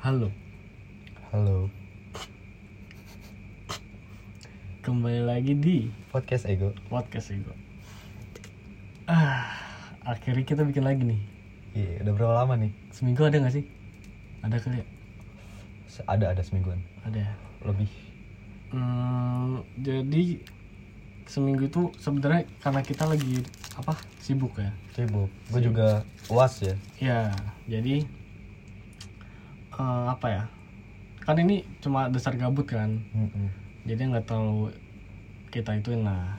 Halo, Halo, kembali lagi di podcast Ego. podcast Ego. Ah, akhirnya kita bikin lagi nih. Iya, udah berapa lama nih? Seminggu ada nggak sih? Ada kali ya? Ada ada semingguan Ada ya. lebih. Hmm, jadi seminggu itu sebenarnya karena kita lagi apa sibuk ya. Sibuk. Gue juga uas ya. Ya, jadi eh, apa ya? Kan ini cuma dasar gabut kan. Mm-mm. jadi nggak tahu kita ituin lah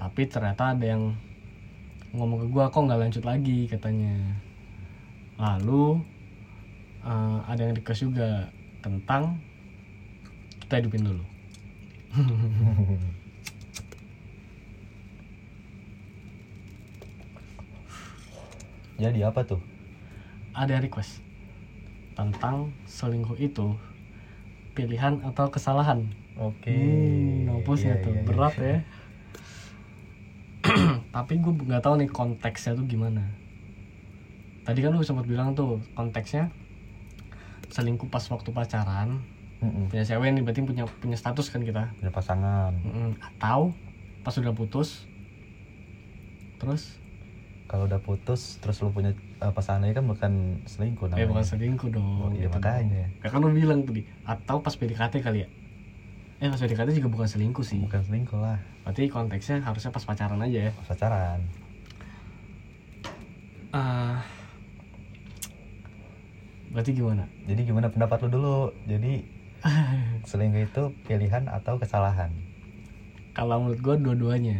tapi ternyata ada yang ngomong ke gua kok nggak lanjut lagi katanya lalu eh, ada yang request juga tentang kita hidupin dulu Jadi apa tuh? ada request tentang selingkuh itu pilihan atau kesalahan Oke. Hmm, ngampusnya Iya, tuh iya, berat iya. ya. Tapi gue nggak tahu nih konteksnya tuh gimana. Tadi kan lu sempat bilang tuh konteksnya selingkuh pas waktu pacaran Mm-mm. punya cewek nih berarti punya punya status kan kita. Punya pasangan. Mm-mm. Atau pas udah putus terus Kalau udah putus, terus lu punya eh, pasangan lagi kan bukan selingkuh eh namanya. bukan selingkuh dong. Oh, iya, gitu makanya. dong. Ya kan lu bilang tadi atau pas PDKT kali ya. Eh pas PDKT juga bukan selingkuh sih. Bukan selingkuh lah, Berarti konteksnya harusnya pas pacaran aja ya. pacaran. Ah, berarti gimana? Jadi gimana pendapat lu dulu? Jadi selingkuh itu pilihan atau kesalahan? Kalau menurut gue dua-duanya.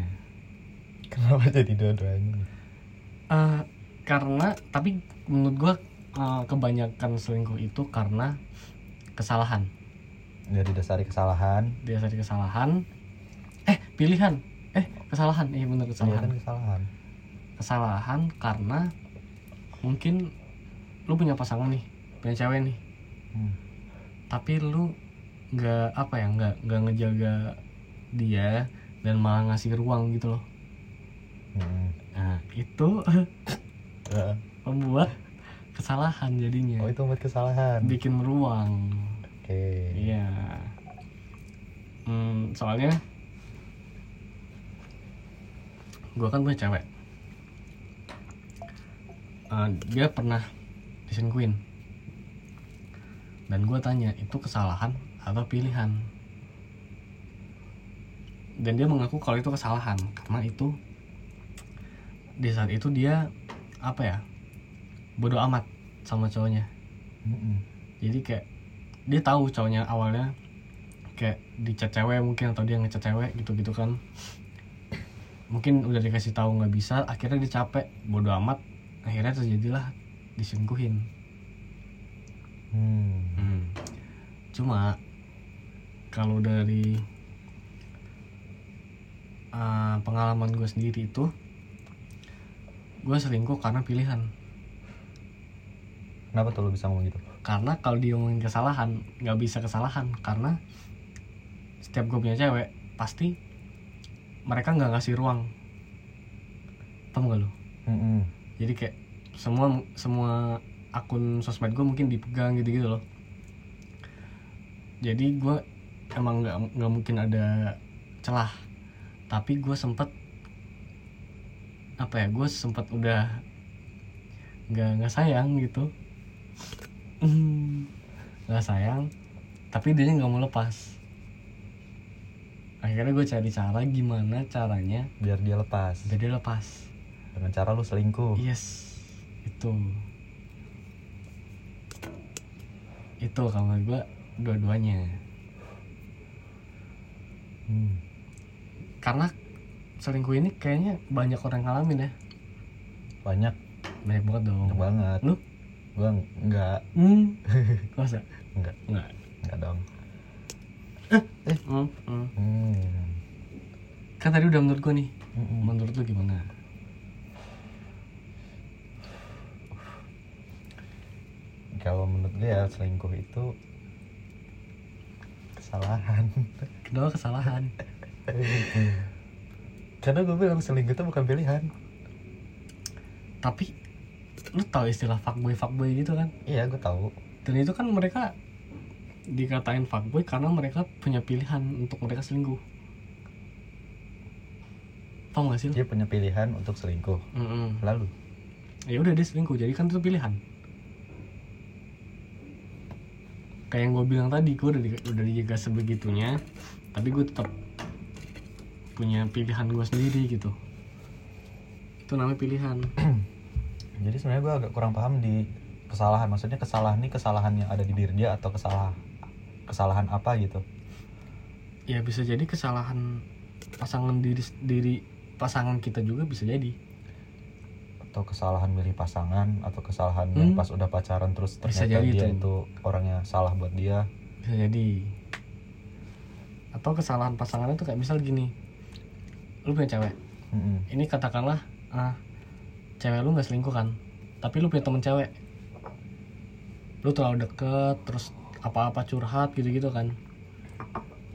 Kenapa jadi dua-duanya? Eh, karena tapi menurut gue eh, kebanyakan selingkuh itu karena kesalahan. Dari dasari kesalahan. Dia dari kesalahan. Eh pilihan. Eh kesalahan. Iya bener Iya kesalahan. kan kesalahan. Kesalahan karena mungkin lu punya pasangan nih, punya cewek nih. Hmm. Tapi lu nggak apa ya nggak nggak ngejaga dia dan malah ngasih ruang gitu loh. Hmm. Nah itu membuat kesalahan jadinya. Oh itu buat kesalahan. bikin ruang Oke. iya. Hmm, soalnya gue kan punya cewek. Eh, dia pernah diselingkuhin dan gue tanya itu kesalahan atau pilihan? Dan dia mengaku kalau itu kesalahan karena itu di saat itu dia apa ya bodoh amat sama cowoknya Mm-mm. jadi kayak dia tahu cowoknya awalnya kayak dicat cewek mungkin atau dia ngecat cewek gitu gitu kan mungkin udah dikasih tahu nggak bisa akhirnya dia capek bodoh amat akhirnya terjadilah diselingkuhin Hmm. Hmm. cuma kalau dari uh, pengalaman gue sendiri itu gue selingkuh karena pilihan. Kenapa tuh lu bisa ngomong gitu? karena kalau diomongin kesalahan nggak bisa kesalahan. Karena setiap gue punya cewek pasti mereka nggak ngasih ruang. Paham gak lo Mm-mm. jadi kayak semua semua akun sosmed gue mungkin dipegang gitu gitu loh. Jadi gue emang nggak nggak mungkin ada celah. Tapi gue sempet apa ya gue sempet udah nggak nggak sayang gitu nggak sayang tapi dia nggak mau lepas akhirnya gue cari cara gimana caranya Biar dia lepas. biar dia lepas Dengan cara lu selingkuh. Yes, itu. Itu kalau gua dua-duanya. Hmm. Karena selingkuh ini kayaknya banyak orang ngalamin ya. Banyak, Banyak banget dong. banyak banget. Lu? Gua ng- enggak, Hmm. Masa? enggak, Enggak. enggak dong. Hmm. hmm. Hmm. Kan tadi udah menurut gua nih. Mm-mm. Menurut lu gimana? Kalau menurut gue ya selingkuh itu kesalahan. Kedua kesalahan. Karena gue bilang selingkuh itu bukan pilihan. Tapi lu tahu istilah fuckboy fuckboy gitu kan? Iya, gue tahu. dan itu kan mereka dikatain fuckboy karena mereka punya pilihan untuk mereka selingkuh paham gak sih lu? dia punya pilihan untuk selingkuh Mm-mm. lalu ya udah dia selingkuh jadi kan itu pilihan kayak yang gue bilang tadi gue udah di, udah dijaga sebegitunya tapi gue tetap punya pilihan gue sendiri gitu. Itu namanya pilihan. Jadi sebenarnya gue agak kurang paham di kesalahan. Maksudnya kesalahan ini kesalahan yang ada di diri dia atau kesalahan kesalahan apa gitu? Ya bisa jadi kesalahan pasangan diri diri pasangan kita juga bisa jadi. Atau kesalahan milih pasangan atau kesalahan Hmm. pas udah pacaran terus Bisa ternyata jadi dia tuh. itu orangnya salah buat dia. Bisa jadi. Atau kesalahan pasangannya tuh kayak misal gini lu punya cewek? Mm-mm. ini katakanlah ah cewek lu nggak selingkuh kan? Tapi lu punya temen cewek. Lu terlalu deket terus apa-apa curhat gitu-gitu kan?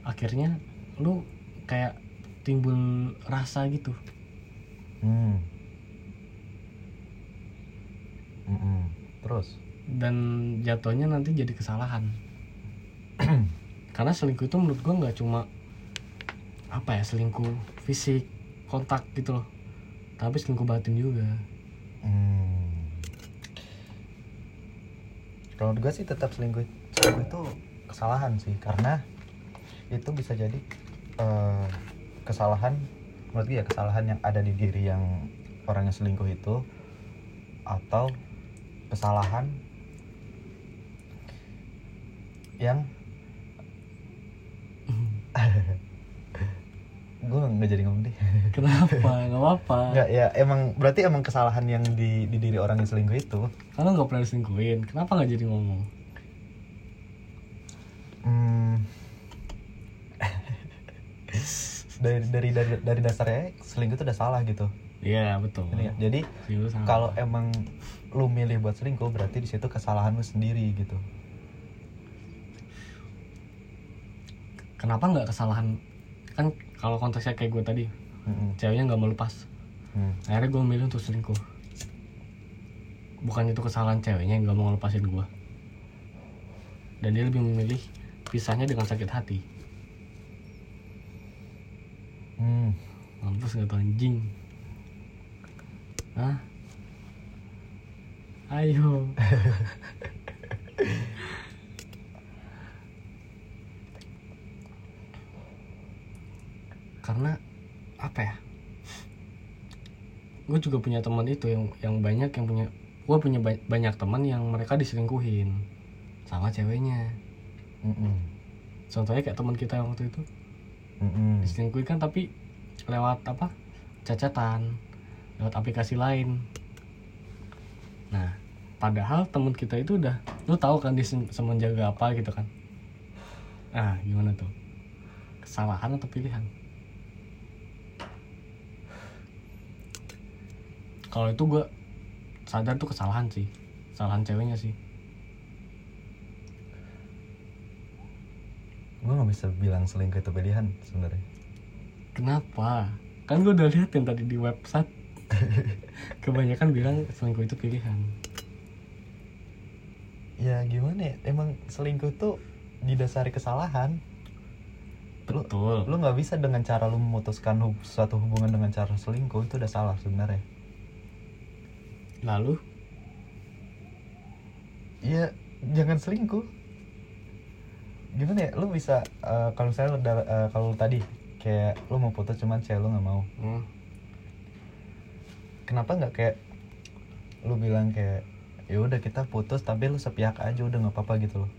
Akhirnya lu kayak timbul rasa gitu. Hmm. Mm-mm. terus? Dan jatuhnya nanti jadi kesalahan. Karena selingkuh itu menurut gua nggak cuma apa ya selingkuh fisik kontak gitu loh tapi selingkuh batin juga Hmm. Kalau gue sih tetap selingkuh, selingkuh itu kesalahan sih karena itu bisa jadi eh, kesalahan menurut gue ya kesalahan yang ada di diri yang orang yang selingkuh itu atau kesalahan yang nggak jadi ngomong deh kenapa nggak apa nggak ya emang berarti emang kesalahan yang di di diri orang yang selingkuh itu karena nggak pernah diselingkuhin kenapa nggak jadi ngomong Hmm. dari dari dari dari dasarnya selingkuh itu udah salah gitu. iya betul nggak? Jadi salah. kalau emang lu milih buat selingkuh berarti di situ kesalahan lu sendiri gitu. kenapa nggak kesalahan kan kalau konteksnya kayak gue tadi Mm-mm. ceweknya nggak mau lepas Hmm. akhirnya gue milih untuk selingkuh bukan itu kesalahan ceweknya yang nggak mau lepasin gue dan dia lebih memilih pisahnya dengan sakit hati Hmm. mampus nggak tuh anjing Hah? ayo karena apa ya gue juga punya teman itu yang yang banyak yang punya gue punya ba- banyak teman yang mereka diselingkuhin sama ceweknya. Mm-mm. contohnya kayak teman kita yang waktu itu. Mm-mm. diselingkuhin kan tapi lewat apa cacatan lewat aplikasi lain. Nah padahal teman kita itu udah lu tahu kan dia sem- semenjaga apa gitu kan? Ah gimana tuh? Kesalahan atau pilihan kalau itu gue sadar tuh kesalahan sih kesalahan ceweknya sih Gue nggak bisa bilang selingkuh itu pilihan sebenarnya. kenapa kan gue udah lihat yang tadi di website kebanyakan bilang selingkuh itu pilihan Ya gimana ya? Emang selingkuh tuh didasari kesalahan. Betul Lu nggak bisa dengan cara lu memutuskan hub- suatu hubungan dengan cara selingkuh itu udah salah sebenarnya. Lalu Iya, jangan selingkuh. Gimana ya? Lu bisa eh, kalau saya udah eh, kalau tadi kayak lu mau putus cuman cewek lu nggak mau. hmm, Kenapa nggak kayak lu bilang kayak ya udah kita putus tapi lu sepihak aja udah nggak apa-apa gitu loh.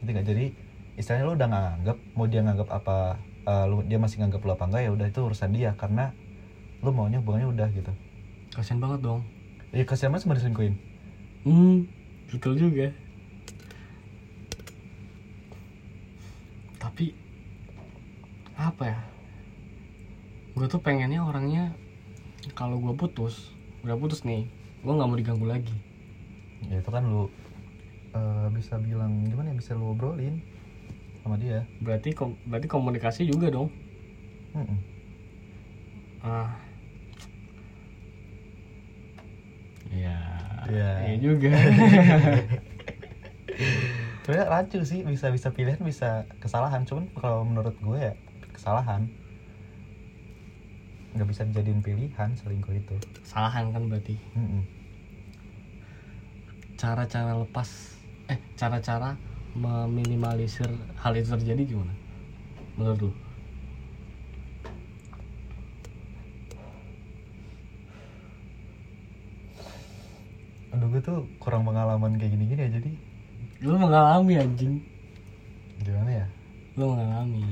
Ngerti nggak? Jadi istilahnya lu udah nggak nganggap mau dia nganggap apa eh, lu dia masih nganggap lu apa enggak ya udah itu urusan dia karena lu maunya hubungannya udah gitu. kasian banget dong Ya kasihan banget sama diselingkuhin. hmm betul juga tapi apa ya gue tuh pengennya orangnya kalau gue putus udah putus nih gue nggak mau diganggu lagi Ya itu kan lu eh, bisa bilang gimana ya bisa lu obrolin sama dia. berarti kom- berarti komunikasi juga dong Mm-mm. ah ya Ya. iya juga sebenarnya rancu sih bisa bisa pilihan bisa kesalahan cuman kalau menurut gue ya kesalahan nggak bisa dijadiin pilihan selingkuh itu Salahan kan berarti. Cara-cara lepas eh cara-cara meminimalisir hal itu terjadi gimana? Menurut lu? Aduh gue tuh kurang pengalaman kayak gini-gini ya jadi Lu mengalami anjing. gimana ya Lu mengalami.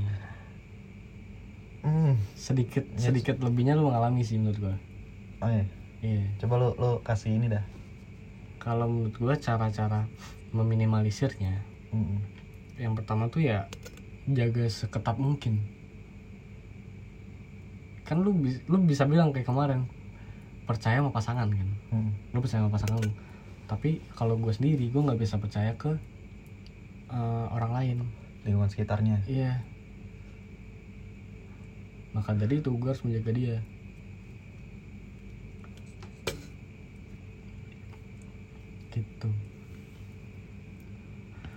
hmm. Sedikit Yes. sedikit lebihnya lu mengalami sih menurut gua. oh iya Iya. coba lo lo kasih ini dah Kalau menurut gua cara-cara meminimalisirnya Mm-mm. yang pertama tuh ya jaga seketat mungkin kan lu lu bisa bilang kayak kemarin percaya sama pasangan kan? Mm-mm. lu percaya sama pasangan lu. Tapi kalau gue sendiri gue nggak bisa percaya ke eh, orang lain. Lingkungan sekitarnya. Iya. Maka dari itu gue harus menjaga dia. Gitu.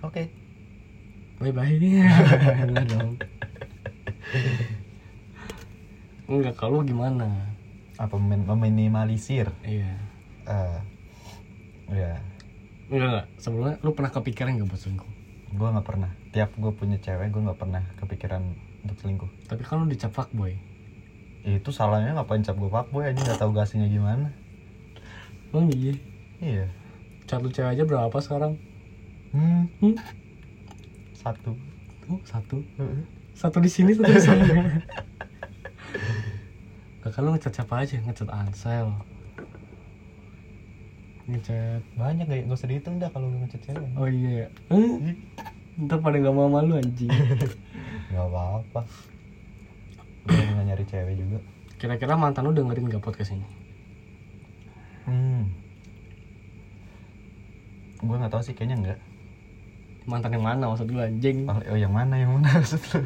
Oke. Bye bye enggak dong enggak kalau gimana apa meminimalisir? Iya. Eh ya enggak enggak sebelumnya lu pernah kepikiran gak buat selingkuh? Gue nggak pernah. Tiap gue punya cewek gue nggak pernah kepikiran untuk selingkuh. Tapi kan lu dicap fuckboy. Itu salahnya ngapain cap gue fuckboy aja nggak tahu gasnya gimana. Emang iya. Iya. Cat lu cewek aja berapa sekarang? Hmm. Hmm? satu. Oh satu? Heeh. satu di sini satu di sana kakak lu ngecat siapa aja? Ngecat Ansel. Ngecat banyak gak, gak usah dihitung dah kalau lu ngechat cewek. Oh iya eh, ntar pada gak mau malu anjing. Nggak apa-apa. Gue nggak nyari cewek juga. Kira-kira mantan lu dengerin gak podcast ini? Hmm. Gue nggak tahu sih kayaknya enggak mantan yang mana maksud lu anjing? Oh, oh, yang mana yang mana maksud lu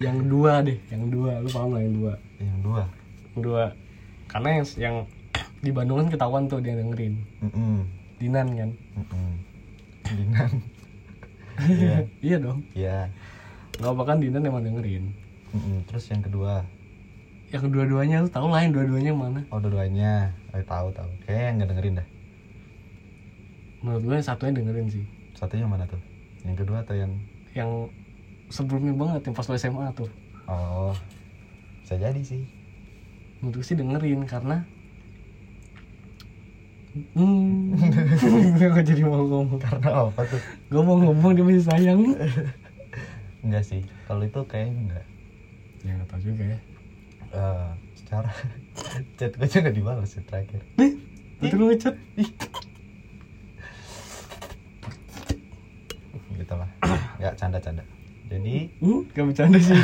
yang dua deh yang dua. Lu paham lah yang dua? Yang dua? Yang dua. Karena yang yang di Bandung kan ketahuan tuh dia dengerin. Mm-mm. Dinan kan? Mm-mm. Dinan. Iya. iya dong. Iya. nggak apa kan Dinan emang dengerin. Mm-mm. Terus yang kedua? Yang kedua-duanya lu tahu lah yang dua-duanya mana? Oh dua-duanya. Oh, Tahu tahu Kayaknya yang gak dengerin dah. Menurut gue yang satunya dengerin sih. Satunya yang mana tuh? Yang kedua atau yang yang sebelumnya banget yang pas lu SMA tuh. Oh Bisa jadi sih. Menurut gue sih dengerin karena hmm. Gue jadi mau ngomong. Karena apa tuh? Gue mau ngomong dia masih sayang. Enggak sih Kalau itu kayaknya enggak. Ya nggak tahu juga ya. Eh, Secara Chat gue juga dibalas sih terakhir. Nih itu lu ngechat. Gitu lah. Enggak canda-canda Jadi uh gak bercanda sih.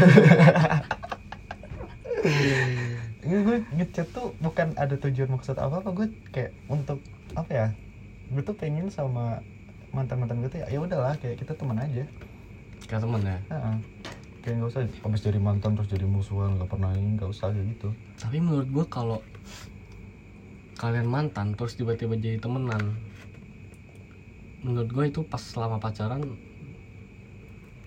Ini gue ngechat tuh bukan ada tujuan maksud apa-apa Gue kayak untuk Apa ya Gue tuh pengen sama mantan-mantan gue tuh ya ya udahlah kayak kita teman aja. Kayak temen ya? Heeh. kayak nggak usah habis jadi mantan terus jadi musuhan nggak pernah ini nggak usah kayak gitu. Tapi menurut gue kalau kalian mantan terus tiba-tiba jadi temenan menurut gue itu pas selama pacaran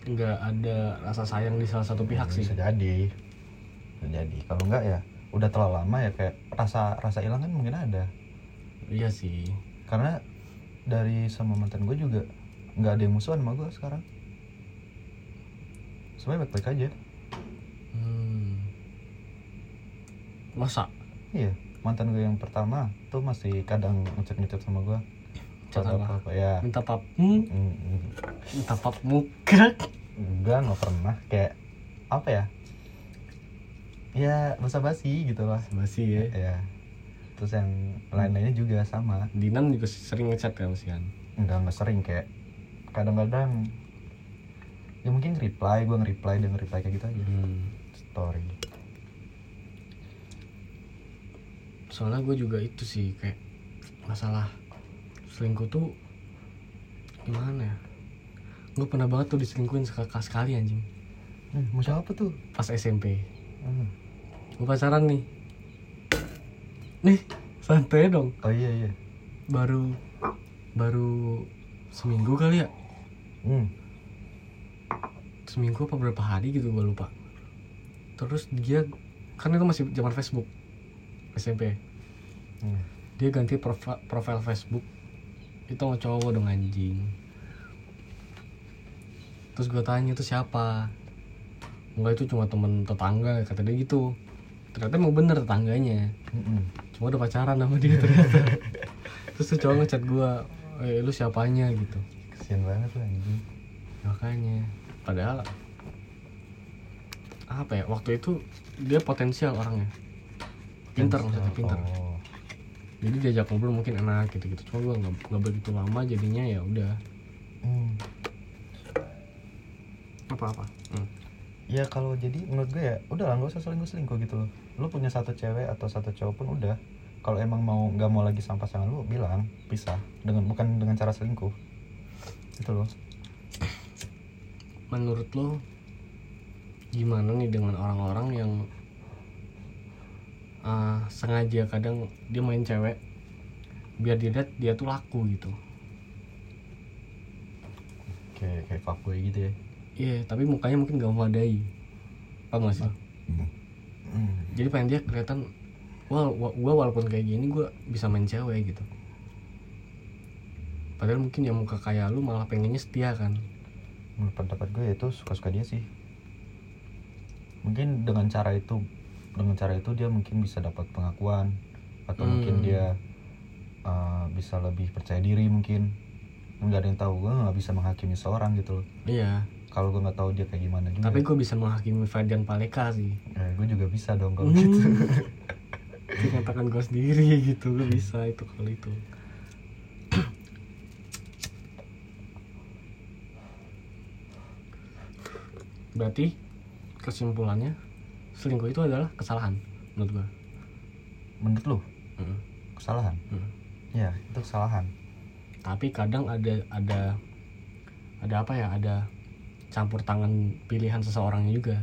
nggak ada rasa sayang di salah satu pihak sih. Bisa jadi. Bisa jadi. Kalau nggak ya udah terlalu lama ya kayak rasa rasa hilang kan mungkin ada. Iya sih. Karena dari sama mantan gue juga nggak ada yang musuhan sama gue sekarang. Semuanya baik-baik aja. Hmm. masa? Iya. Mantan gue yang pertama tuh masih kadang ngechat-ngechat sama gue Chat Atau apa? apa ya. Minta pap hmm, mm, mm, minta pap muka enggak nggak pernah. Kayak apa ya? Ya basa-basi gitu lah. Basi ya. Ya terus yang lain-lainnya juga sama. Dinan juga sering ngechat kan sih kan? Enggak nggak sering kayak kadang-kadang ya mungkin reply gue nge-reply dia nge-reply kayak gitu aja. Hmm. story. Soalnya gue juga itu sih kayak masalah selingkuh tuh gimana ya gue pernah banget tuh diselingkuhin sekali sekali anjing. Eh, mau siapa tuh? Pas SMP Hmm. gue pacaran nih. Nih santai dong. Oh iya iya. Baru baru seminggu kali ya? Hmm. seminggu apa berapa hari gitu gue lupa. Terus dia kan itu masih zaman Facebook SMP Hmm. dia ganti profi- profil Facebook. Itu sama cowok dong anjing terus gue tanya itu siapa? Enggak itu cuma temen tetangga kata dia gitu. Ternyata mau bener tetangganya. Mm-mm. cuma udah pacaran sama dia ternyata. Terus tuh cowok ngechat gue eh lu siapanya? gitu. Kesian banget tuh anjing. Makanya. Padahal apa ya waktu itu dia potensial orangnya. Pinter maksudnya pinter. Oh. jadi diajak ngobrol mungkin enak gitu gitu cuma gue nggak nggak begitu lama jadinya ya udah. Hmm. Apa apa hmm. ya kalau jadi menurut gue ya udah lah nggak usah selingkuh selingkuh gitu loh. Lu punya satu cewek atau satu cowok pun udah. Kalau emang mau nggak mau lagi sama pasangan lu bilang pisah. Dengan bukan dengan cara selingkuh. Itu loh. Menurut lo gimana nih dengan orang-orang yang ah, sengaja kadang dia main cewek biar dilihat dia tuh laku gitu? Kayak kayak fuckboy gitu ya iya tapi mukanya mungkin gak memadai. Paham gak sih? Hmm. jadi pengen dia kelihatan wah wa- gua walaupun kayak gini gua bisa main cewek gitu. Padahal mungkin yang muka kayak lu malah pengennya setia kan. Menurut pendapat gue itu suka-suka dia sih. Mungkin dengan cara itu dengan cara itu dia mungkin bisa dapat pengakuan atau Hmm. mungkin dia uh, bisa lebih percaya diri mungkin. Nggak ada yang tahu gue nggak bisa menghakimi seorang gitu loh. Iya kalau gue nggak tahu dia kayak gimana juga tapi gue bisa menghakimi Ferdian Paleka sih. Eh, gue juga bisa dong kalau Hmm. gitu. Dia katakan gue sendiri gitu gue bisa itu kalau itu. Berarti kesimpulannya selingkuh itu adalah kesalahan menurut gue menurut lu? Mm. kesalahan? Mm. ya itu kesalahan. Tapi kadang ada ada ada apa ya ada campur tangan pilihan seseorangnya juga.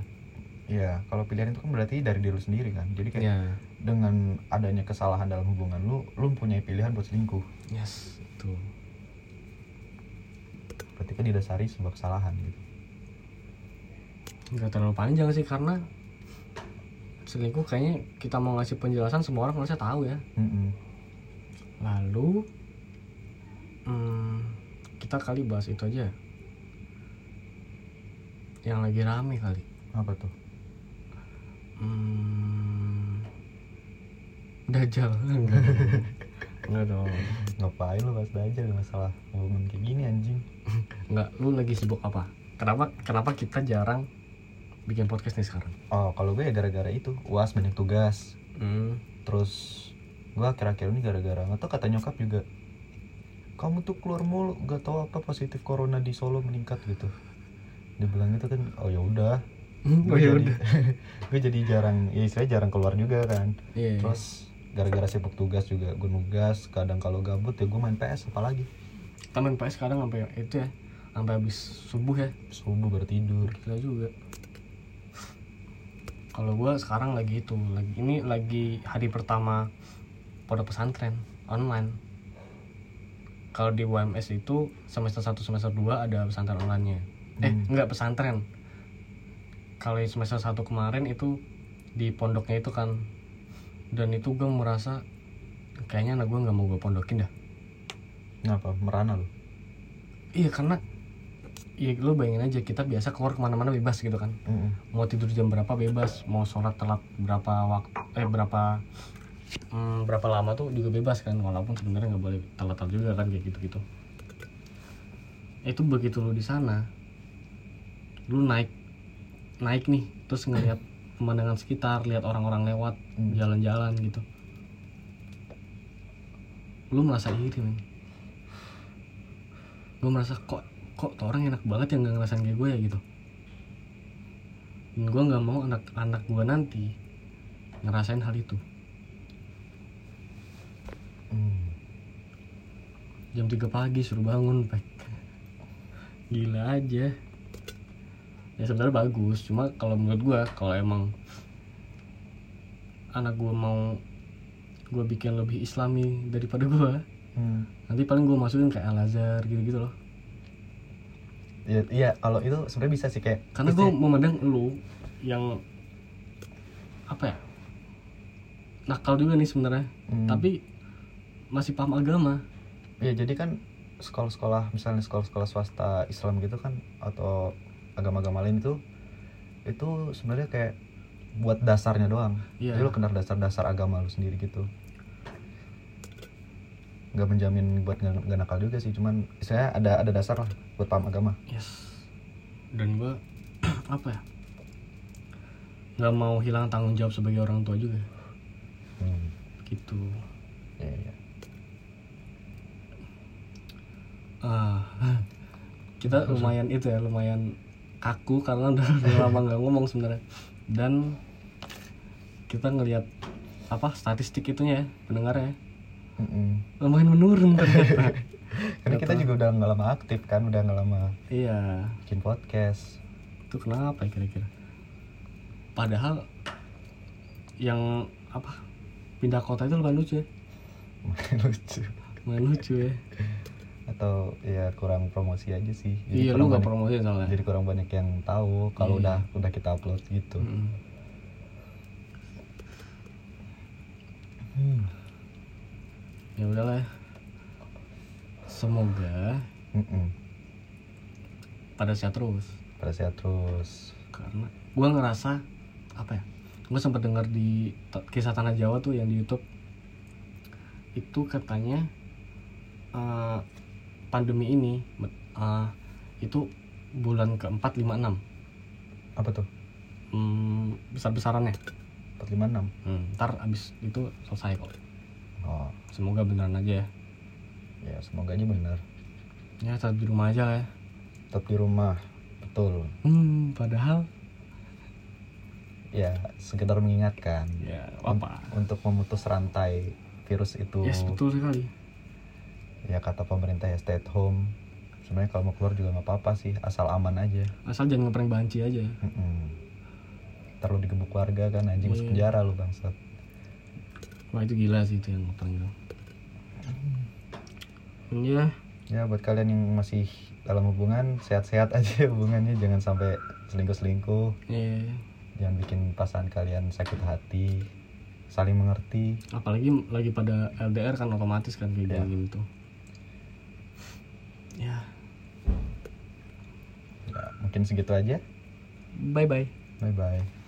Ya kalau pilihan itu kan berarti dari diri lu sendiri kan. Jadi kayak ya dengan adanya kesalahan dalam hubungan lu lu punya pilihan buat selingkuh. Yes itu berarti kan didasari sebuah kesalahan gitu. Nggak terlalu panjang sih karena selingkuh kayaknya kita mau ngasih penjelasan semua orang harusnya tahu ya. Mm-mm. lalu hmm, kita kali bahas itu aja yang lagi rame kali. Apa tuh? Hmm, dajal enggak enggak dong ngapain lu bahas aja masalah hubungan kayak gini anjing. Enggak lu lagi sibuk apa? Kenapa kenapa kita jarang bikin podcast nih sekarang? Oh kalau gue ya gara-gara itu. Uas banyak tugas. Hmm, terus gue akhir-akhir ini gara-gara nggak tau kata nyokap juga kamu tuh keluar mulu gak tahu apa positif corona di Solo meningkat gitu dia bilang itu kan oh ya udah. Oh Gue ya jadi- udah. gue jadi jarang ya istilahnya jarang keluar juga kan. Iya terus gara-gara sibuk tugas juga gue nugas kadang kalau gabut ya gue main PS apalagi. Kita main PS sekarang sampai itu ya sampai habis subuh ya. Subuh baru tidur. Gila juga. Kalau gua sekarang lagi itu lagi ini lagi hari pertama pondok pesantren online. Kalau di UMS itu semester 1 semester 2 ada pesantren online-nya eh Hmm. enggak pesantren. Kalau yang semester 1 kemarin itu di pondoknya itu kan. Dan itu gue merasa kayaknya anak gue nggak mau gue pondokin dah. Kenapa? Merana lu? Iya karena Iya lu bayangin aja kita biasa keluar ke mana-mana bebas gitu kan. Mm-mm. mau tidur jam berapa bebas mau sholat telat berapa waktu eh berapa hmm, berapa lama tuh juga bebas kan. Walaupun sebenarnya nggak boleh telat telat juga kan kayak gitu gitu itu begitu lu di sana lu naik naik nih terus ngeliat pemandangan sekitar lihat orang-orang lewat Hmm. jalan-jalan gitu. Lu merasa iri men. Gue merasa kok kok tuh orang enak banget yang nggak ngerasain kayak gue ya? Gitu. Dan gue nggak mau anak-anak gue nanti ngerasain hal itu. Hmm. jam 3 pagi suruh bangun pek gila aja ya sebenarnya bagus. Cuma kalau menurut gue kalau emang anak gue mau gue bikin lebih islami daripada gue Hmm. nanti paling gue masukin kayak Al Azhar gitu gitu loh. Ya, iya kalau itu sebenarnya bisa sih kayak karena gue memandang lu yang apa ya? Nakal juga nih sebenarnya. Hmm. tapi masih paham agama. Ya jadi kan sekolah-sekolah misalnya sekolah-sekolah swasta Islam gitu kan atau agama-agama lain itu itu sebenarnya kayak buat dasarnya doang. Iya. jadi lo kenal dasar-dasar agama lu sendiri gitu. Nggak menjamin buat nggak nggak nakal juga sih cuman saya ada ada dasar lah buat paham agama. Yes. Dan gue apa ya? Nggak mau hilang tanggung jawab sebagai orang tua juga. Hmm. gitu. Ya, ya. ah kita lumayan itu ya lumayan kaku karena udah, udah lama nggak ngomong sebenarnya. Dan kita ngelihat apa statistik itunya ya pendengarnya ya, Mm-mm. lumayan menurun ternyata. Karena kita juga udah nggak lama aktif kan udah nggak lama iya. bikin podcast. Itu kenapa ya kira-kira? Padahal yang apa pindah kota itu lumayan lucu ya. Lucu. Lumayan lucu ya atau ya kurang promosi aja sih iya kurang lu nggak promosi soalnya jadi kurang banyak yang tahu kalau Iya. udah udah kita upload gitu Mm-mm. Hmm. ya udahlah semoga Mm-mm. pada sehat terus pada sehat terus karena gua ngerasa apa ya gue sempat dengar di kisah tanah Jawa tuh yang di YouTube itu katanya eh, pandemi ini eh, itu bulan keempat lima enam. Apa tuh? Hmm, besar besarannya 456 hmm, ntar abis itu selesai kok. Oh. Semoga beneran aja ya. Ya semoga aja benar ya tetap di rumah aja lah ya. Tetap di rumah betul. Hmm, padahal ya sekedar mengingatkan. Ya Un- apa untuk memutus rantai virus itu. Yes betul sekali ya kata pemerintah ya stay at home. Sebenarnya kalau mau keluar juga nggak apa-apa sih asal aman aja. Asal jangan ngeprank banci aja. Mm-mm. ntar lu digebuk warga kan anjing masuk Iya. penjara lu bangsat. Wah itu gila sih itu yang ngeprank itu. Iya ya. Buat kalian yang masih dalam hubungan sehat-sehat aja hubungannya. Jangan sampai selingkuh-selingkuh. Iya. Jangan bikin pasangan kalian sakit hati. Saling mengerti. Apalagi lagi pada LDR kan otomatis kan kayak Ya. gini tuh ya. Ya mungkin segitu aja. Bye bye bye bye